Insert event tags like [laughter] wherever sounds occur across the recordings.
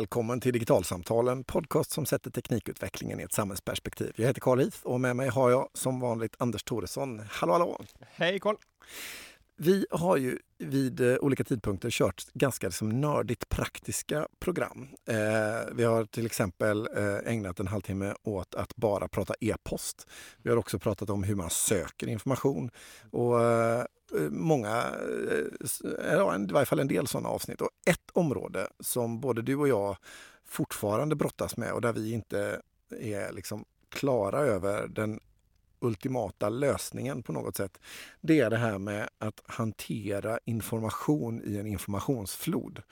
Välkommen till Digitalsamtalen, podcast som sätter teknikutvecklingen i ett samhällsperspektiv. Jag heter Carl Heath och med mig har jag som vanligt Anders Thoresson. Hallå hallå! Hej Carl! Vi har ju vid eh, olika tidpunkter kört ganska liksom nördigt praktiska program. Eh, vi har till exempel eh, ägnat en halvtimme åt att bara prata e-post. Vi har också pratat om hur man söker information och eh, många, eh, ja, i varje fall en del sådana avsnitt. Och ett område som både du och jag fortfarande brottas med och där vi inte är liksom klara över den ultimata lösningen på något sätt. Det är det här med att hantera information i en informationsflod.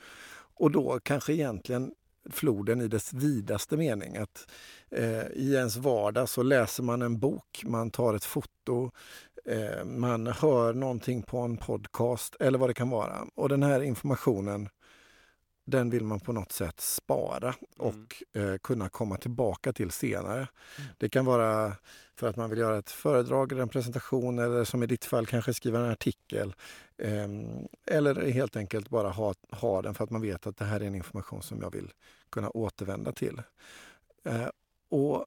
Och då kanske egentligen floden i dess vidaste mening. Att eh, I ens vardag så läser man en bok, man tar ett foto, eh, man hör någonting på en podcast eller vad det kan vara. Och den här informationen den vill man på något sätt spara och mm. eh, kunna komma tillbaka till senare. Mm. Det kan vara för att man vill göra ett föredrag eller en presentation eller som i ditt fall kanske skriva en artikel. Eh, eller helt enkelt bara ha, ha den för att man vet att det här är en information som jag vill kunna återvända till. Eh, och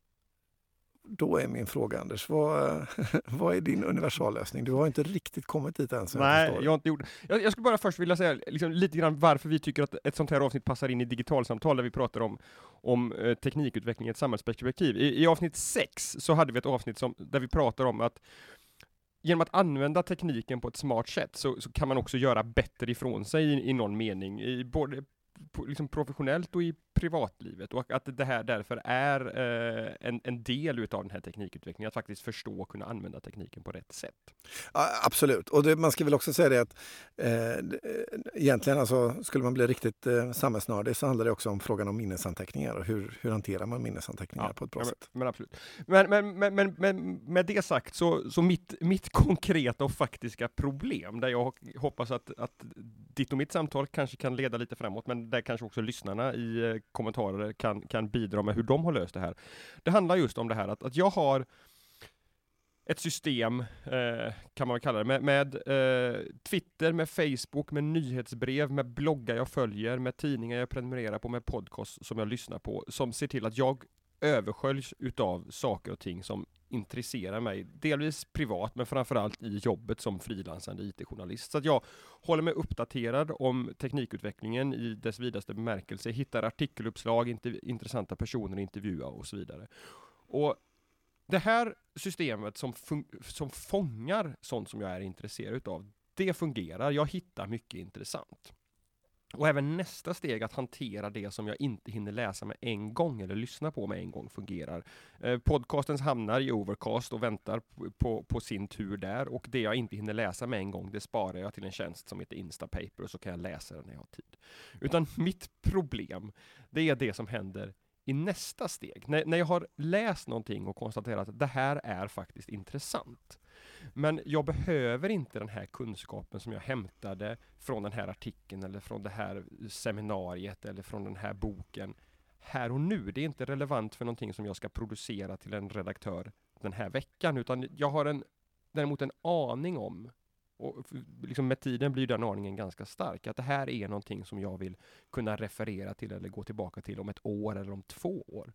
då är min fråga Anders, vad, [laughs] vad är din universallösning? Du har inte riktigt kommit dit än. Nej, jag, jag har inte gjort jag, jag skulle bara först vilja säga liksom, lite grann varför vi tycker att ett sånt här avsnitt passar in i digitalsamtal, där vi pratar om, om eh, teknikutveckling i ett samhällsperspektiv. I, I avsnitt 6 så hade vi ett avsnitt som, där vi pratar om att genom att använda tekniken på ett smart sätt så, så kan man också göra bättre ifrån sig i, i någon mening, i både liksom professionellt och i privatlivet och att det här därför är eh, en, en del utav den här teknikutvecklingen, att faktiskt förstå och kunna använda tekniken på rätt sätt. Ja, absolut, och det, man ska väl också säga det att eh, egentligen alltså, skulle man bli riktigt eh, samhällsnördig så handlar det också om frågan om minnesanteckningar och hur, hur hanterar man minnesanteckningar ja, på ett bra men, sätt. Men absolut. Men, men, men, men, men med det sagt så, så mitt, mitt konkreta och faktiska problem där jag hoppas att, att ditt och mitt samtal kanske kan leda lite framåt, men där kanske också lyssnarna i eh, kommentarer kan, kan bidra med hur de har löst det här. Det handlar just om det här att, att jag har ett system, eh, kan man kalla det, med, med eh, Twitter, med Facebook, med nyhetsbrev, med bloggar jag följer, med tidningar jag prenumererar på, med podcast som jag lyssnar på, som ser till att jag översköljs utav saker och ting som intresserar mig, delvis privat men framförallt i jobbet som frilansande IT-journalist. Så att jag håller mig uppdaterad om teknikutvecklingen i dess vidaste bemärkelse, hittar artikeluppslag, intressanta personer att intervjua och så vidare. Och det här systemet som, som fångar sånt som jag är intresserad utav, det fungerar. Jag hittar mycket intressant. Och även nästa steg att hantera det som jag inte hinner läsa med en gång eller lyssna på med en gång fungerar. Eh, podcastens hamnar i Overcast och väntar på, på, på, sin tur där och det jag inte hinner läsa med en gång det sparar jag till en tjänst som heter Instapaper och så kan jag läsa den när jag har tid. Utan mitt problem, det är det som händer i nästa steg. När, när jag har läst någonting och konstaterat att det här är faktiskt intressant. Men jag behöver inte den här kunskapen som jag hämtade från den här artikeln eller från det här seminariet eller från den här boken här och nu. Det är inte relevant för någonting som jag ska producera till en redaktör den här veckan, utan jag har en, däremot en aning om och liksom med tiden blir den aningen ganska stark, att det här är någonting som jag vill kunna referera till eller gå tillbaka till om ett år eller om två år.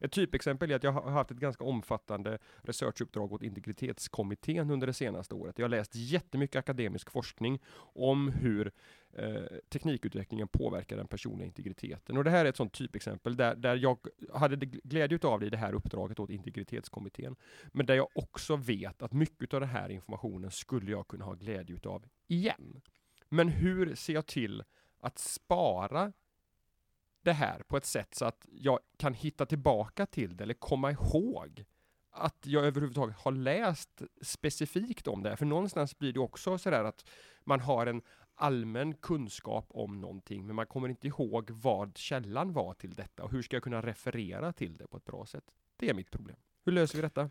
Ett typexempel är att jag har haft ett ganska omfattande researchuppdrag åt integritetskommittén under det senaste året. Jag har läst jättemycket akademisk forskning om hur eh, teknikutvecklingen påverkar den personliga integriteten. Och det här är ett sånt typexempel där, där jag hade glädje av det i det här uppdraget åt integritetskommittén. Men där jag också vet att mycket av den här informationen skulle jag kunna ha glädje av igen. Men hur ser jag till att spara det här på ett sätt så att jag kan hitta tillbaka till det eller komma ihåg att jag överhuvudtaget har läst specifikt om det. För någonstans blir det också sådär att man har en allmän kunskap om någonting, men man kommer inte ihåg vad källan var till detta och hur ska jag kunna referera till det på ett bra sätt? Det är mitt problem. Hur löser vi detta?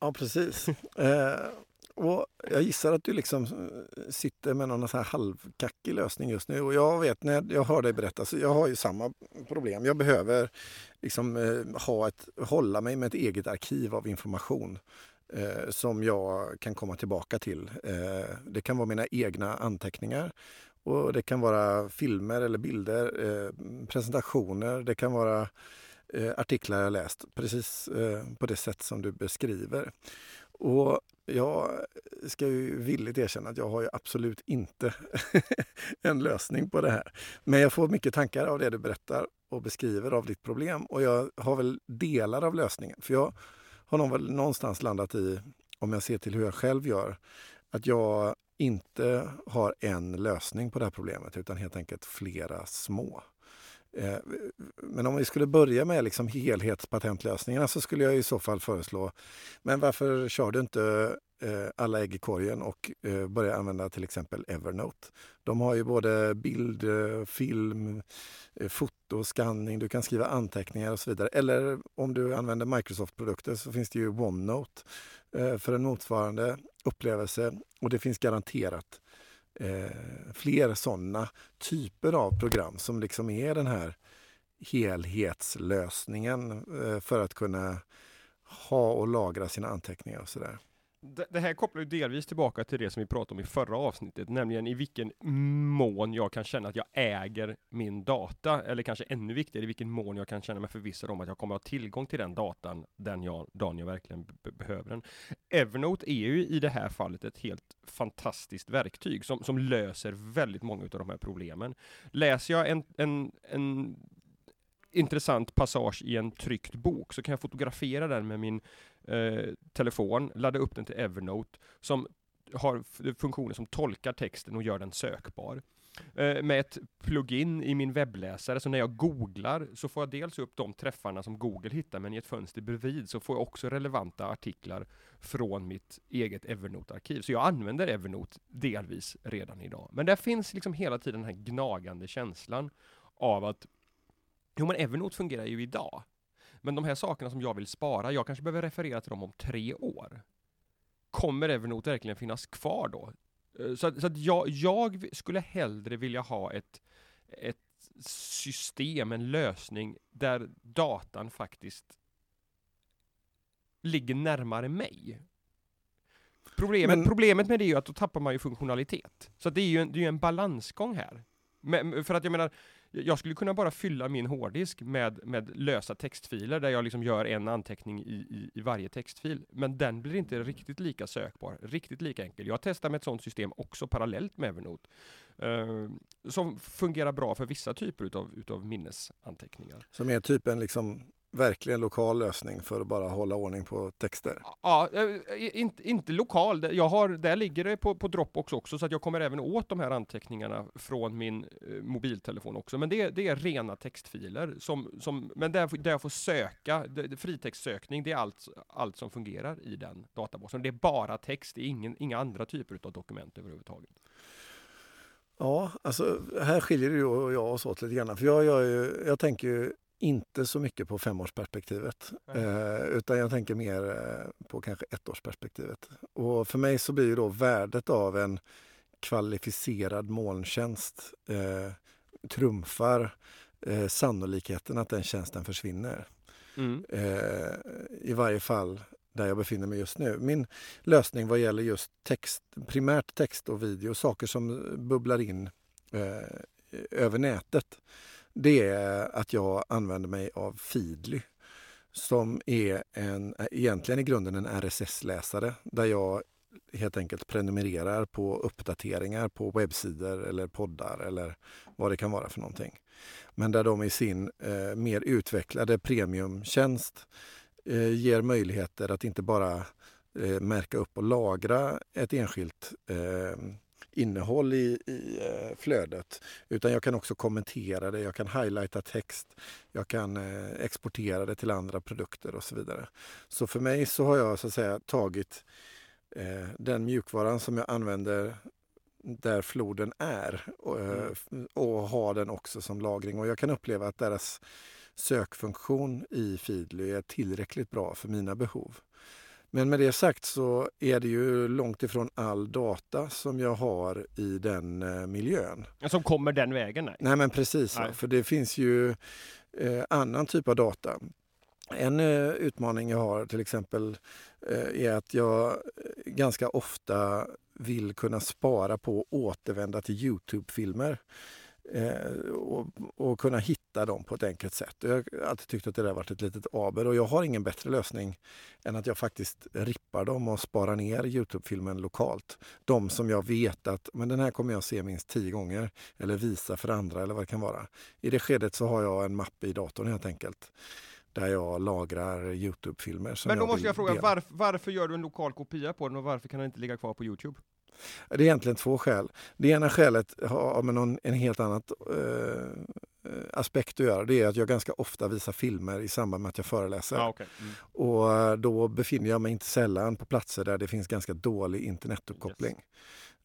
Ja, precis. [laughs] eh, och jag gissar att du liksom eh, sitter med någon så här halvkackig lösning just nu. Och jag vet när jag hör dig berätta, så jag har ju samma problem. Jag behöver liksom eh, ha ett, hålla mig med ett eget arkiv av information eh, som jag kan komma tillbaka till. Eh, det kan vara mina egna anteckningar Och det kan vara filmer eller bilder, eh, presentationer, det kan vara eh, artiklar jag läst precis eh, på det sätt som du beskriver. Och jag ska ju villigt erkänna att jag har ju absolut inte [laughs] en lösning på det här. Men jag får mycket tankar av det du berättar och beskriver av ditt problem och jag har väl delar av lösningen. För jag har nog väl någonstans landat i, om jag ser till hur jag själv gör, att jag inte har en lösning på det här problemet utan helt enkelt flera små. Eh, men om vi skulle börja med liksom helhetspatentlösningarna så skulle jag i så fall föreslå, men varför kör du inte eh, alla ägg i korgen och eh, börja börjar använda till exempel Evernote? De har ju både bild, film, foto, scanning, du kan skriva anteckningar och så vidare. Eller om du använder Microsoft-produkter så finns det ju OneNote för en motsvarande upplevelse och det finns garanterat eh, fler sådana typer av program som liksom är den här helhetslösningen eh, för att kunna ha och lagra sina anteckningar och sådär. Det här kopplar ju delvis tillbaka till det som vi pratade om i förra avsnittet, nämligen i vilken mån jag kan känna att jag äger min data, eller kanske ännu viktigare, i vilken mån jag kan känna mig förvissad om att jag kommer att ha tillgång till den datan den jag, dagen jag verkligen behöver den. Evernote är ju i det här fallet ett helt fantastiskt verktyg som, som löser väldigt många av de här problemen. Läser jag en, en, en intressant passage i en tryckt bok så kan jag fotografera den med min eh, telefon, ladda upp den till Evernote som har funktioner som tolkar texten och gör den sökbar. Eh, med ett plugin i min webbläsare, så när jag googlar så får jag dels upp de träffarna som Google hittar, men i ett fönster bredvid så får jag också relevanta artiklar från mitt eget Evernote-arkiv. Så jag använder Evernote delvis redan idag. Men där finns liksom hela tiden den här gnagande känslan av att Jo men Evernote fungerar ju idag. Men de här sakerna som jag vill spara, jag kanske behöver referera till dem om tre år. Kommer Evernote verkligen finnas kvar då? Eh, så, så att jag, jag, skulle hellre vilja ha ett, ett system, en lösning där datan faktiskt ligger närmare mig. Problemet, Men... problemet med det är ju att då tappar man ju funktionalitet. Så det är ju en, det är en balansgång här. Men, för att jag menar, jag skulle kunna bara fylla min hårddisk med, med lösa textfiler där jag liksom gör en anteckning i, i, i, varje textfil. Men den blir inte riktigt lika sökbar, riktigt lika enkel. Jag testar med ett sådant system också parallellt med Evernote. Uh, som fungerar bra för vissa typer utav, utav minnesanteckningar. Som är typ en liksom verkligen lokal lösning för att bara hålla ordning på texter? Ja, eh, inte, inte lokal. Jag har, där ligger det på, på Dropbox också, så att jag kommer även åt de här anteckningarna från min eh, mobiltelefon också. Men det, det är rena textfiler, som, som, men där, där jag får söka, det, fritextsökning, det är allt, allt som fungerar i den databasen. Det är bara text, det är ingen, inga andra typer av dokument överhuvudtaget. Ja, alltså här skiljer du och jag oss åt lite grann. För jag, jag, jag tänker ju inte så mycket på femårsperspektivet. Eh, utan jag tänker mer eh, på kanske ettårsperspektivet. Och för mig så blir ju då värdet av en kvalificerad molntjänst eh, trumfar eh, sannolikheten att den tjänsten försvinner. Mm. Eh, I varje fall där jag befinner mig just nu. Min lösning vad gäller just text, primärt text och video, saker som bubblar in eh, över nätet det är att jag använder mig av Feedly som är en, egentligen i grunden en RSS-läsare där jag helt enkelt prenumererar på uppdateringar på webbsidor eller poddar eller vad det kan vara för någonting. Men där de i sin eh, mer utvecklade premiumtjänst eh, ger möjligheter att inte bara eh, märka upp och lagra ett enskilt eh, innehåll i, i eh, flödet. Utan jag kan också kommentera det, jag kan highlighta text, jag kan eh, exportera det till andra produkter och så vidare. Så för mig så har jag så att säga tagit eh, den mjukvaran som jag använder där floden är och, mm. och har den också som lagring. Och jag kan uppleva att deras sökfunktion i Feedly är tillräckligt bra för mina behov. Men med det sagt så är det ju långt ifrån all data som jag har i den eh, miljön. Som kommer den vägen? Nej, nej men precis. Nej. För det finns ju eh, annan typ av data. En eh, utmaning jag har till exempel eh, är att jag ganska ofta vill kunna spara på och återvända till Youtube-filmer eh, och, och, kunna hitta dem på ett enkelt sätt. Jag har alltid tyckt att det där varit ett litet aber och jag har ingen bättre lösning än att jag faktiskt rippar dem och sparar ner Youtube-filmen lokalt. De som jag vet att men den här kommer jag se minst tio gånger eller visa för andra eller vad det kan vara. I det skedet så har jag en mapp i datorn helt enkelt där jag lagrar Youtube-filmer. Men då jag måste jag fråga, varf varför gör du en lokal kopia på den och varför kan den inte ligga kvar på Youtube? Det är egentligen två skäl. Det ena skälet har med någon, en helt annat eh, aspekt att göra. Det är att jag ganska ofta visar filmer i samband med att jag föreläser. Ah, okay. mm. Och eh, då befinner jag mig inte sällan på platser där det finns ganska dålig internetuppkoppling.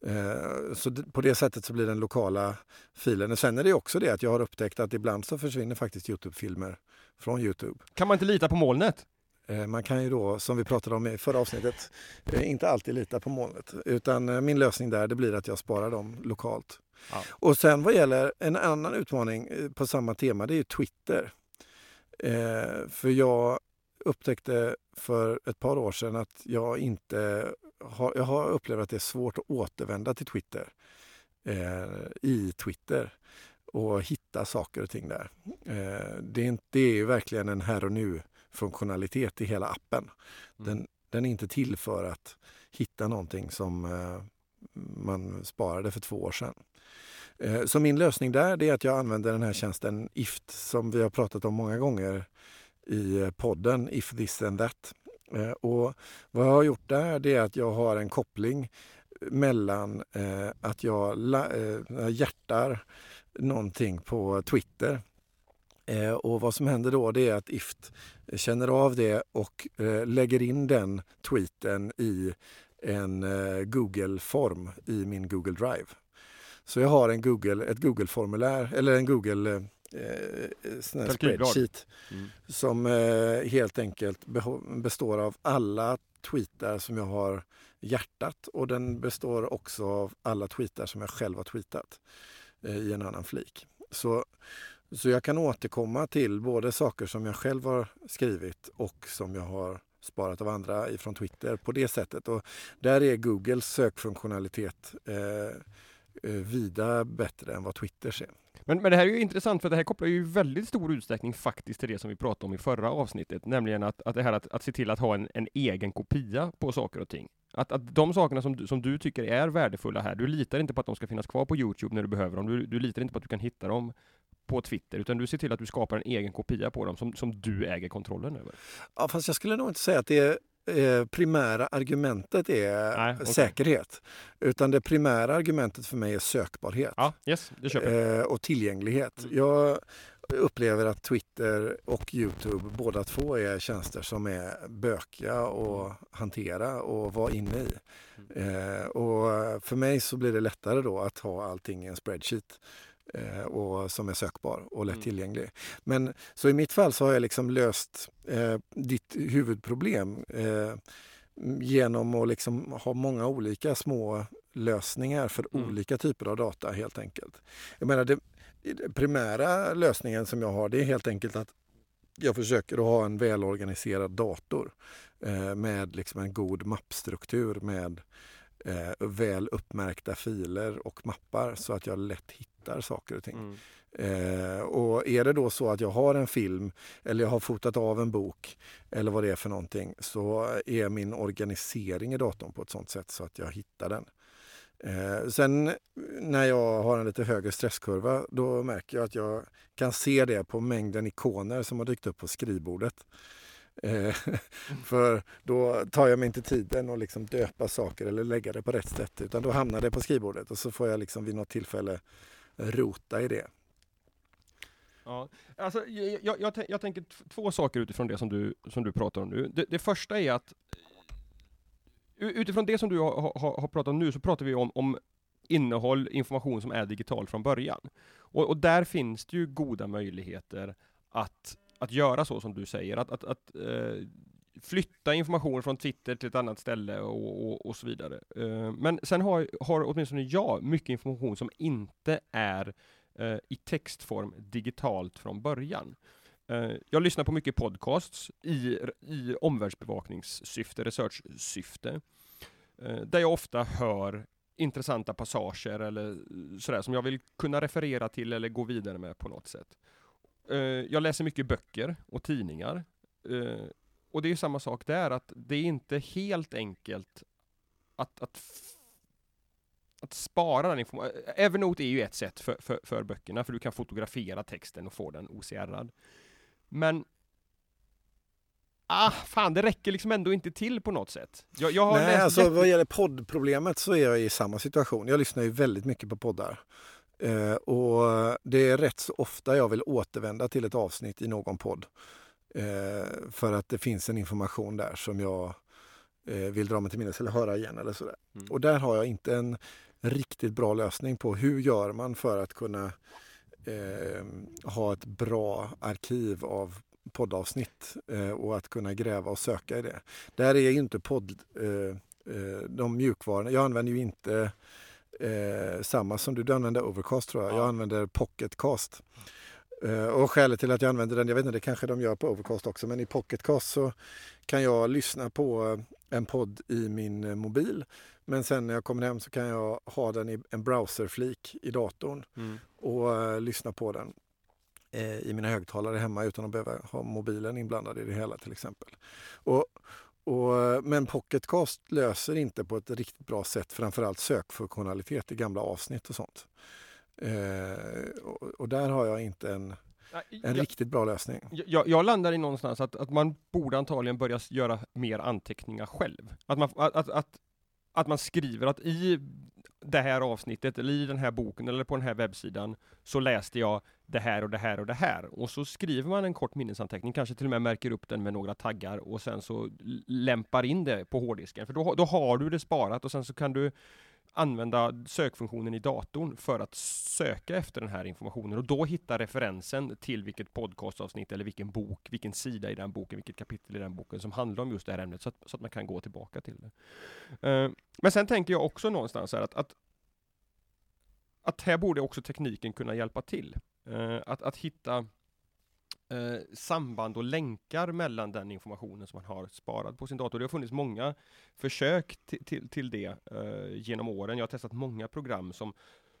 Yes. Eh, så på det sättet så blir den lokala filen. Sen är det också det att jag har upptäckt att ibland så försvinner faktiskt Youtube-filmer från Youtube. Kan man inte lita på molnet? Eh, man kan ju då, som vi pratade om i förra avsnittet, eh, inte alltid lita på molnet. Utan eh, min lösning där det blir att jag sparar dem lokalt. Ja. Och sen vad gäller en annan utmaning på samma tema, det är Twitter. Eh, för jag upptäckte för ett par år sedan att jag inte har, jag har upplevt att det är svårt att återvända till Twitter. Eh, I Twitter och hitta saker och ting där. Eh, det, är, det är verkligen en här och nu funktionalitet i hela appen. Mm. Den, den är inte till för att hitta någonting som eh, man sparade för två år sedan. Eh, så min lösning där är att jag använder den här tjänsten IFT som vi har pratat om många gånger i podden If this and that. Eh, och vad jag har gjort där är att jag har en koppling mellan att jag hjärtar någonting på Twitter Eh, och vad som händer då det är att IFT känner av det och eh, lägger in den tweeten i en eh, Google-form i min Google Drive. Så jag har en Google, ett Google-formulär eller en Google eh, spreadsheet mm. som eh, helt enkelt består av alla tweetar som jag har hjärtat och den består också av alla tweetar som jag själv har tweetat eh, i en annan flik. Så så jag kan återkomma till både saker som jag själv har skrivit och som jag har sparat av andra ifrån Twitter på det sättet. Och där är Googles sökfunktionalitet eh, eh vida bättre än vad Twitter ser. Men, men det här är ju intressant för det här kopplar ju väldigt stor utsträckning faktiskt till det som vi pratade om i förra avsnittet, nämligen att, att det här att, att se till att ha en, en egen kopia på saker och ting. Att, att de sakerna som du, som du tycker är värdefulla här, du litar inte på att de ska finnas kvar på Youtube när du behöver dem, du, du litar inte på att du kan hitta dem på Twitter, utan du ser till att du skapar en egen kopia på dem som, som du äger kontrollen över. Ja, fast jag skulle nog inte säga att det är eh, primära argumentet är Nej, okay. säkerhet. Utan det primära argumentet för mig är sökbarhet. Ja, yes, eh, och tillgänglighet. Mm. Jag upplever att Twitter och Youtube båda två är tjänster som är bökiga att hantera och vara inne i. Mm. Eh, och för mig så blir det lättare då att ha allting i en spreadsheet eh, och som är sökbar och lättillgänglig. Mm. Men så i mitt fall så har jag liksom löst eh, ditt huvudproblem eh, genom att liksom ha många olika små lösningar för mm. olika typer av data helt enkelt. Jag menar, det, primära lösningen som jag har det är helt enkelt att jag försöker att ha en välorganiserad dator eh, med liksom en god mappstruktur med eh, väl uppmärkta filer och mappar så att jag lätt hittar saker och ting. Mm. Eh, och är det då så att jag har en film eller jag har fotat av en bok eller vad det är för någonting så är min organisering i datorn på ett sånt sätt så att jag hittar den. Eh, sen när jag har en lite högre stresskurva då märker jag att jag kan se det på mängden ikoner som har dykt upp på skrivbordet. Eh, [laughs] för då tar jag mig inte tiden att liksom döpa saker eller lägga det på rätt sätt utan då hamnar det på skrivbordet och så får jag liksom vid något tillfälle rota i det. Ja, alltså, jag, jag, jag, tänker två saker utifrån det som du, som du pratar om nu. Det, det första är att utifrån det som du har, har, har pratat om nu så pratar vi om, om innehåll, information som är digital från början. Och, och, där finns det ju goda möjligheter att att göra så som du säger, att, att, att eh, flytta information från Twitter till ett annat ställe och, och, och så vidare. Eh, men sen har, har åtminstone jag mycket information som inte är eh, i textform digitalt från början. Eh, jag lyssnar på mycket podcasts i, i omvärldsbevakningssyfte, researchsyfte. eh, där jag ofta hör intressanta passager eller eh, sådär som jag vill kunna referera till eller gå vidare med på något sätt. Eh, jag läser mycket böcker och tidningar. Eh, och det är samma sak där, att det är inte helt enkelt att, att, att spara den informationen. Evernote är ju ett sätt för, för, för böckerna, för du kan fotografera texten och få den OCR-ad. Men Ah, fan det räcker liksom ändå inte till på något sätt. Jag, jag Nej, alltså jätte... vad gäller poddproblemet så är jag i samma situation. Jag lyssnar ju väldigt mycket på poddar. Eh, och det är rätt så ofta jag vill återvända till ett avsnitt i någon podd. Eh, för att det finns en information där som jag eh, vill dra mig till minnes eller höra igen eller sådär. Mm. Och där har jag inte en riktigt bra lösning på hur gör man för att kunna eh, ha ett bra arkiv av poddavsnitt eh, och att kunna gräva och söka i det. Där är ju inte podd, eh, eh, de mjukvarorna, jag använder ju inte eh, samma som du, du använder Overcast tror jag, jag använder Pocketcast. Eh, och skälet till att jag använder den, jag vet inte, det kanske de gör på Overcast också, men i Pocketcast så kan jag lyssna på en podd i min mobil. Men sen när jag kommer hem så kan jag ha den i en browserflik i datorn mm. och uh, lyssna på den eh, i mina högtalare hemma utan att behöva ha mobilen inblandad i det hela till exempel. Och, och, men Pocketcast löser inte på ett riktigt bra sätt framförallt sökfunktionalitet i gamla avsnitt och sånt. Eh, och, och, där har jag inte en, en jag, riktigt bra lösning. Jag, jag, landar i någonstans att, att man borde antagligen börja göra mer anteckningar själv. Att man, att, att, att, att man skriver att i det här avsnittet, eller i den här boken, eller på den här webbsidan, så läste jag det här och det här och det här. Och så skriver man en kort minnesanteckning, kanske till och med märker upp den med några taggar och sen så lämpar in det på hårddisken. För då, då har du det sparat och sen så kan du använda sökfunktionen i datorn för att söka efter den här informationen och då hitta referensen till vilket podcastavsnitt eller vilken bok, vilken sida i den boken, vilket kapitel i den boken som handlar om just det här ämnet så att, så att man kan gå tillbaka till det. Uh, men sen tänker jag också någonstans här att, att att här borde också tekniken kunna hjälpa till. Uh, att, att hitta eh, samband och länkar mellan den informationen som man har sparat på sin dator. Det har funnits många försök till, till det eh, genom åren. Jag har testat många program som,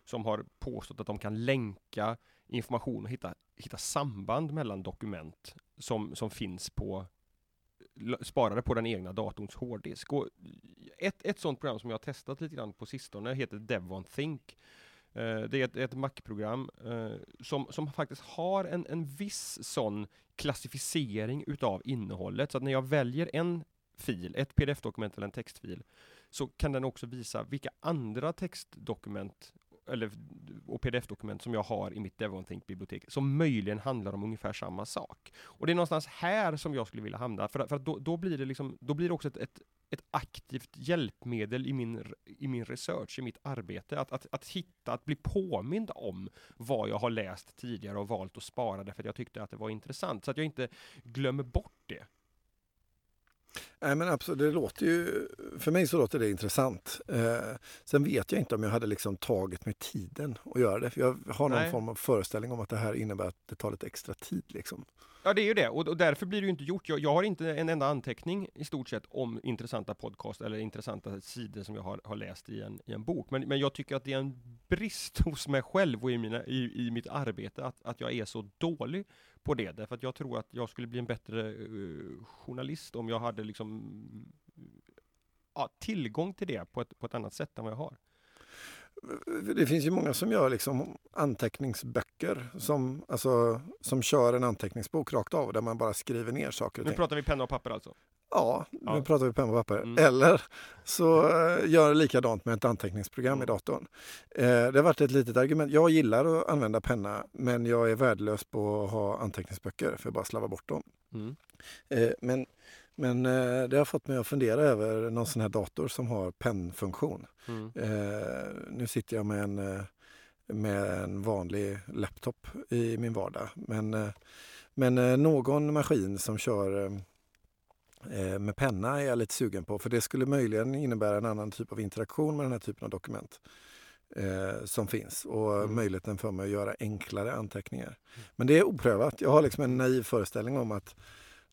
som har påstått att de kan länka information och hitta, hitta samband mellan dokument som, som finns på sparade på den egna datorns hårddisk. Och ett, ett sådant program som jag har testat lite grann på sistone heter Devon Think. Eh, det är ett, ett Mac-program eh, som, som faktiskt har en, en viss sån klassificering utav innehållet. Så att när jag väljer en fil, ett pdf-dokument eller en textfil, så kan den också visa vilka andra textdokument eller, och pdf-dokument som jag har i mitt DevonThink-bibliotek som möjligen handlar om ungefär samma sak. Och det är någonstans här som jag skulle vilja hamna, för, för då, då, blir det liksom, då blir det också ett, ett, ett aktivt hjälpmedel i min, i min research, i mitt arbete. Att, att, att hitta, att bli påmind om vad jag har läst tidigare och valt att spara därför att jag tyckte att det var intressant. Så att jag inte glömmer bort det. Nej men absolut, det låter ju, för mig så låter det intressant. Eh, sen vet jag inte om jag hade liksom tagit mig tiden att göra det. För jag har någon Nej. form av föreställning om att det här innebär att det tar lite extra tid. Liksom. Ja det är ju det, och, och därför blir det ju inte gjort. Jag, jag, har inte en enda anteckning i stort sett om intressanta podcast eller intressanta sidor som jag har, har läst i en, i en bok. Men, men jag tycker att det är en brist hos mig själv och i, mina, i, i mitt arbete att, att jag är så dålig på det. Därför att jag tror att jag skulle bli en bättre uh, journalist om jag hade liksom ja, tillgång till det på ett, på ett annat sätt än vad jag har. Det finns ju många som gör liksom anteckningsböcker som, alltså, som kör en anteckningsbok rakt av där man bara skriver ner saker och Nu ting. pratar vi penna och papper alltså? Ja, ja. nu pratar vi penna och papper. Mm. Eller så uh, gör likadant med ett anteckningsprogram mm. i datorn. Uh, det har varit ett litet argument. Jag gillar att använda penna men jag är värdelös på att ha anteckningsböcker för att bara slava bort dem. Mm. Uh, men men eh, det har fått mig att fundera över någon sån här dator som har pennfunktion. Mm. Eh, nu sitter jag med en, eh, med en vanlig laptop i min vardag. Men, eh, men eh, någon maskin som kör eh, med penna är jag lite sugen på för det skulle möjligen innebära en annan typ av interaktion med den här typen av dokument. som finns och mm. möjligheten för mig att göra enklare anteckningar. Mm. Men det är oprövat. Jag har liksom en naiv föreställning om att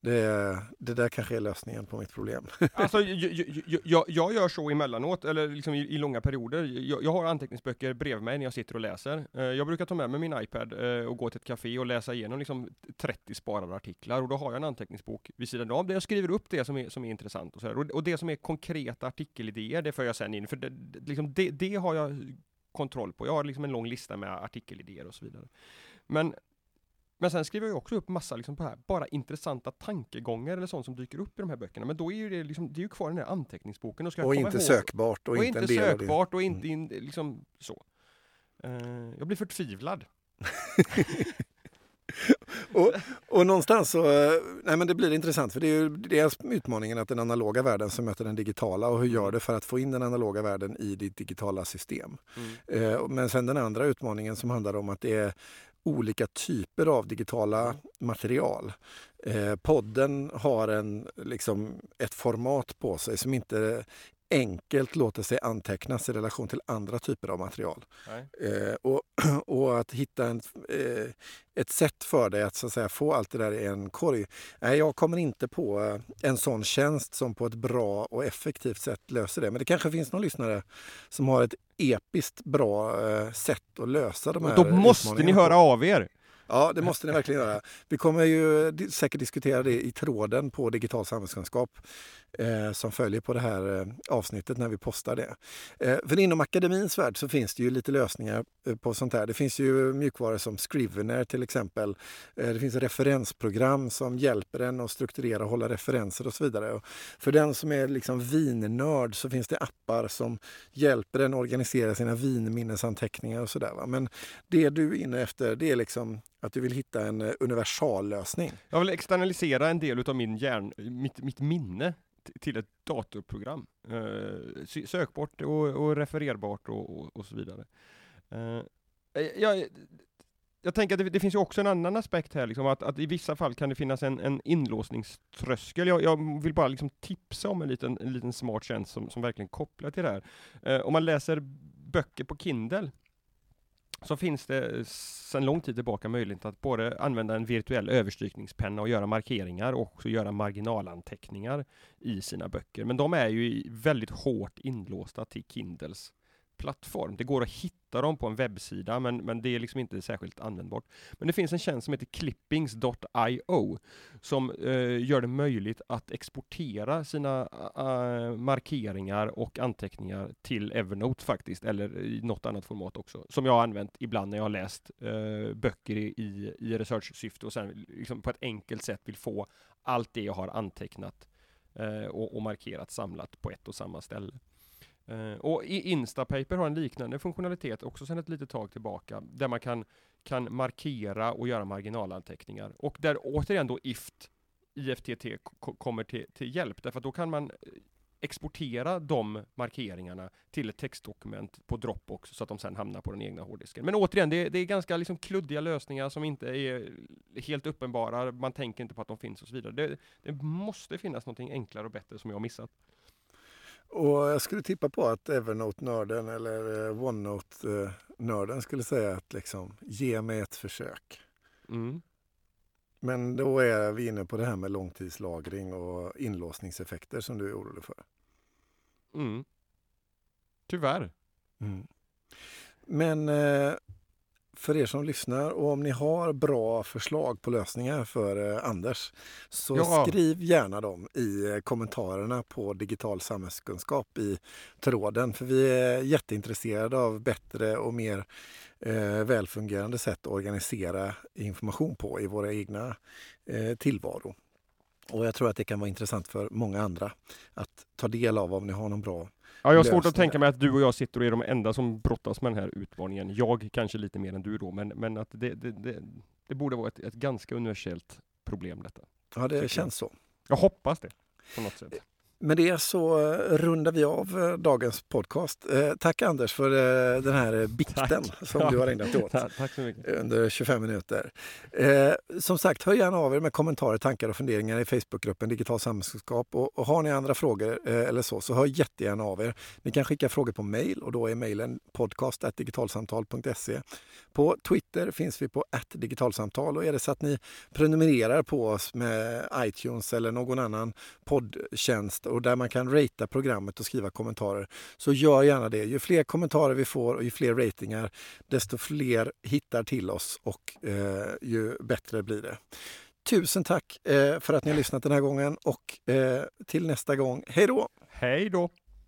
det, det där kanske är lösningen på mitt problem. [laughs] Alltså, jag, jag, jag gör så emellanåt, eller liksom i, i långa perioder. Jag, jag, har anteckningsböcker bredvid mig när jag sitter och läser. Eh, jag brukar ta med mig min iPad eh, och gå till ett café och läsa igenom liksom 30 sparade artiklar och då har jag en anteckningsbok vid sidan av där jag skriver upp det som är, som är intressant och, så och, och, det som är konkreta artikelidéer, det för jag sen in, för det, liksom det, det har jag kontroll på. Jag har liksom en lång lista med artikelidéer och så vidare. Men men sen skriver jag också upp massa liksom på här, bara intressanta tankegångar eller sånt som dyker upp i de här böckerna. Men då är ju det, liksom, det är ju kvar i den här anteckningsboken. Och, ska och inte ihåg. sökbart. Och, och inte sökbart och inte mm. in, liksom så. Uh, jag blir förtvivlad. [laughs] och, och någonstans så, nej men det blir intressant för det är ju dels utmaningen att den analoga världen som möter den digitala och hur gör det för att få in den analoga världen i ditt digitala system. Mm. Eh, men sen den andra utmaningen som handlar om att det är olika typer av digitala material. Eh, podden har en, liksom, ett format på sig som inte enkelt låter sig antecknas i relation till andra typer av material. Eh, och, [clears throat] och, att hitta en, eh, ett sätt för dig att, så att säga, få allt det där i en korg. Nej, jag kommer inte på eh, en sån tjänst som på ett bra och effektivt sätt löser det. Men det kanske finns någon lyssnare som har ett episkt bra eh, sätt att lösa de här och Då måste ni höra av er! Ja, det måste ni verkligen göra. Vi kommer ju säkert diskutera det i tråden på digital samhällskunskap eh, som följer på det här eh, avsnittet när vi postar det. Eh, för inom akademins värld så finns det ju lite lösningar eh, på sånt här. Det finns ju mjukvaror som Scrivener till exempel. Eh, det finns referensprogram som hjälper en att strukturera och hålla referenser och så vidare. Och för den som är liksom vinnörd så finns det appar som hjälper en att organisera sina vinminnesanteckningar och sådär. Men det du är inne efter det är liksom att du vill hitta en eh, universallösning. Jag vill externalisera en del av min hjärn, mitt, mitt minne till ett datorprogram. Eh, sökbart och, och refererbart och, och, och, så vidare. Eh, eh, jag, jag tänker att det, det, finns ju också en annan aspekt här, liksom, att, att i vissa fall kan det finnas en, en inlåsningströskel. Jag, jag vill bara liksom tipsa om en liten, en liten smart tjänst som, som verkligen kopplar till det här. Eh, om man läser böcker på Kindle, så finns det eh, sedan lång tid tillbaka möjlighet att både använda en virtuell överstrykningspenna och göra markeringar och också göra marginalanteckningar i sina böcker. Men de är ju väldigt hårt inlåsta till Kindles plattform. Det går att hitta dem på en webbsida, men, men det är liksom inte särskilt användbart. Men det finns en tjänst som heter clippings.io som eh, gör det möjligt att exportera sina eh, markeringar och anteckningar till Evernote faktiskt, eller i något annat format också, som jag har använt ibland när jag har läst eh, böcker i, i research-syfte och sen liksom på ett enkelt sätt vill få allt det jag har antecknat eh, och, och markerat samlat på ett och samma ställe. Uh, och Instapaper har en liknande funktionalitet också sedan ett litet tag tillbaka, där man kan, kan markera och göra marginalanteckningar. Och där återigen då IFT, IFTT kommer till, till hjälp, därför att då kan man eh, exportera de markeringarna till ett textdokument på Dropbox så att de sen hamnar på den egna hårddisken. Men återigen, det, det är ganska liksom kluddiga lösningar som inte är helt uppenbara, man tänker inte på att de finns och så vidare. Det, det måste finnas något enklare och bättre som jag har missat. Och jag skulle tippa på att Evernote-nörden eller eh, OneNote-nörden skulle säga att liksom, ge mig ett försök. Mm. Men då är vi inne på det här med långtidslagring och inlåsningseffekter som du är orolig för. Mm. Tyvärr. Mm. Men eh, för er som lyssnar och om ni har bra förslag på lösningar för eh, Anders så ja. skriv gärna dem i eh, kommentarerna på digital samhällskunskap i tråden. För vi är jätteintresserade av bättre och mer eh, välfungerande sätt att organisera information på i våra egna eh, tillvaro. Och jag tror att det kan vara intressant för många andra att ta del av om ni har någon bra Ja, jag har svårt att tänka mig att du och jag sitter och är de enda som brottas med den här utmaningen. Jag kanske lite mer än du då, men, men att det, det, det, det borde vara ett, ett ganska universellt problem detta. Ja, det känns jag. så. Jag hoppas det, på något sätt. Med det så eh, rundar vi av eh, dagens podcast. Eh, tack Anders för den här bikten tack. som du har ägnat åt [laughs] tack så mycket. under 25 minuter. Som sagt, hör gärna av er med kommentarer, tankar och funderingar i Facebookgruppen Digital samhällskunskap. Och, har ni andra frågor eller så, så hör jättegärna av er. Ni kan skicka frågor på mail och då är mejlen podcast.digitalsamtal.se. På Twitter finns vi på digitalsamtal och är det så att ni prenumererar på oss med iTunes eller någon annan poddtjänst och där man kan ratea programmet och skriva kommentarer så gör gärna det. Ju fler kommentarer vi får och ju fler ratingar desto fler hittar till oss och eh, ju bättre blir det. Tusen tack eh, för att ni har lyssnat den här gången och eh, till nästa gång. Hej då! Hej då!